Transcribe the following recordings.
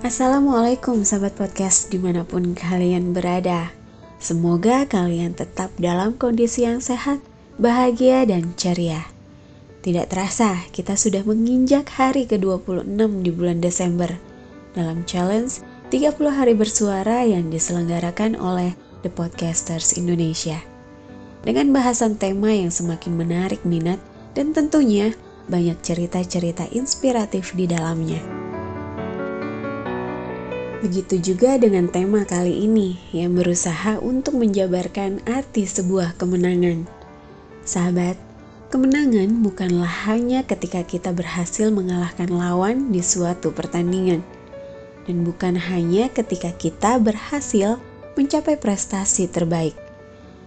Assalamualaikum sahabat podcast di mana pun kalian berada. Semoga kalian tetap dalam kondisi yang sehat, bahagia, dan ceria. Tidak terasa kita sudah menginjak hari ke-26 di bulan Desember. Dalam challenge 30 hari bersuara yang diselenggarakan oleh The Podcasters Indonesia. Dengan bahasan tema yang semakin menarik minat dan tentunya banyak cerita-cerita inspiratif di dalamnya. Begitu juga dengan tema kali ini yang berusaha untuk menjabarkan arti sebuah kemenangan. Sahabat, kemenangan bukanlah hanya ketika kita berhasil mengalahkan lawan di suatu pertandingan. Dan bukan hanya ketika kita berhasil mencapai prestasi terbaik.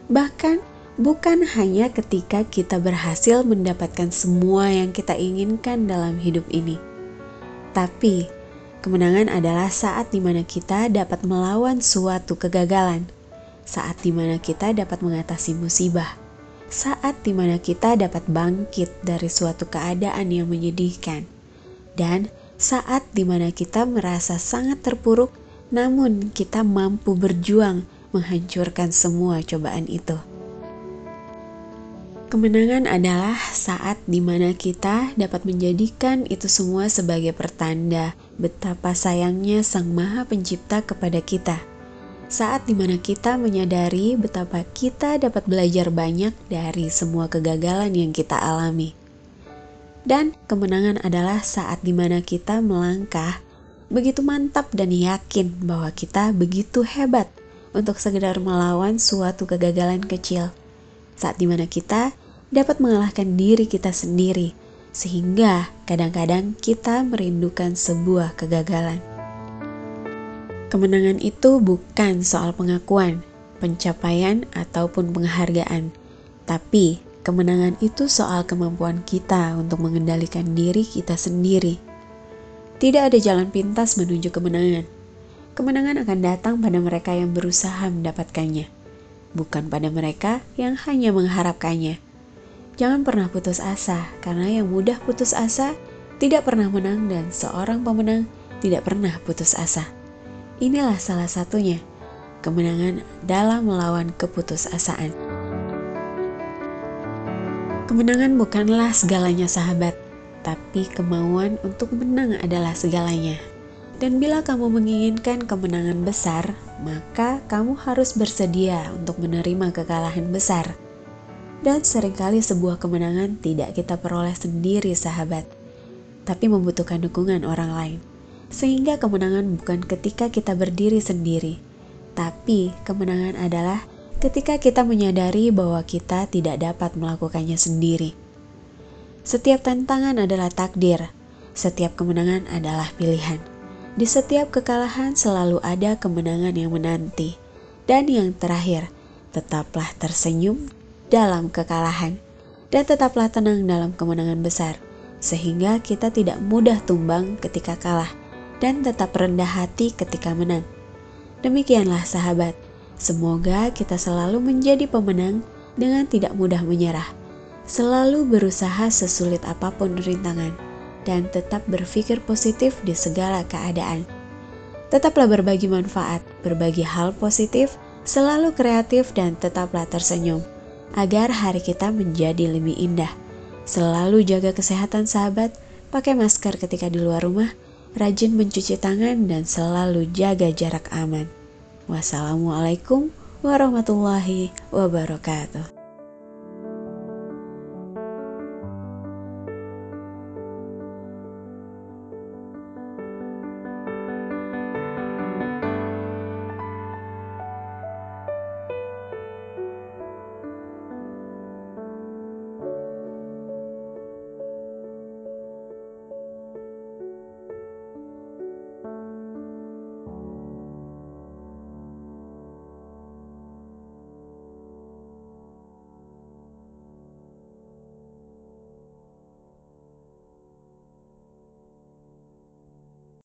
Bahkan bukan hanya ketika kita berhasil mendapatkan semua yang kita inginkan dalam hidup ini. Tapi Kemenangan adalah saat di mana kita dapat melawan suatu kegagalan, saat di mana kita dapat mengatasi musibah, saat di mana kita dapat bangkit dari suatu keadaan yang menyedihkan, dan saat di mana kita merasa sangat terpuruk, namun kita mampu berjuang menghancurkan semua cobaan itu. Kemenangan adalah saat di mana kita dapat menjadikan itu semua sebagai pertanda betapa sayangnya Sang Maha Pencipta kepada kita. Saat di mana kita menyadari betapa kita dapat belajar banyak dari semua kegagalan yang kita alami. Dan kemenangan adalah saat di mana kita melangkah begitu mantap dan yakin bahwa kita begitu hebat untuk sekedar melawan suatu kegagalan kecil. Saat di mana kita dapat mengalahkan diri kita sendiri, sehingga kadang-kadang kita merindukan sebuah kegagalan. Kemenangan itu bukan soal pengakuan, pencapaian, ataupun penghargaan, tapi kemenangan itu soal kemampuan kita untuk mengendalikan diri kita sendiri. Tidak ada jalan pintas menuju kemenangan. Kemenangan akan datang pada mereka yang berusaha mendapatkannya, bukan pada mereka yang hanya mengharapkannya. Jangan pernah putus asa, karena yang mudah putus asa tidak pernah menang dan seorang pemenang tidak pernah putus asa. Inilah salah satunya, kemenangan dalam melawan keputusasaan. Kemenangan bukanlah segalanya sahabat, tapi kemauan untuk menang adalah segalanya. Dan bila kamu menginginkan kemenangan besar, maka kamu harus bersedia untuk menerima kekalahan besar. Dan sering kali sebuah kemenangan tidak kita peroleh sendiri sahabat, tapi membutuhkan dukungan orang lain. Sehingga kemenangan bukan ketika kita berdiri sendiri, tapi kemenangan adalah ketika kita menyadari bahwa kita tidak dapat melakukannya sendiri. Setiap tantangan adalah takdir, setiap kemenangan adalah pilihan. Di setiap kekalahan selalu ada kemenangan yang menanti. Dan yang terakhir, tetaplah tersenyum dalam kekalahan, dan tetaplah tenang dalam kemenangan besar, sehingga kita tidak mudah tumbang ketika kalah, dan tetap rendah hati ketika menang. Demikianlah sahabat, semoga kita selalu menjadi pemenang dengan tidak mudah menyerah, selalu berusaha sesulit apa pun rintangan, dan tetap berpikir positif di segala keadaan. Tetaplah berbagi manfaat, berbagi hal positif, selalu kreatif, dan tetaplah tersenyum agar hari kita menjadi lebih indah. Selalu jaga kesehatan sahabat, pakai masker ketika di luar rumah, rajin mencuci tangan, dan selalu jaga jarak aman. Wassalamualaikum warahmatullahi wabarakatuh.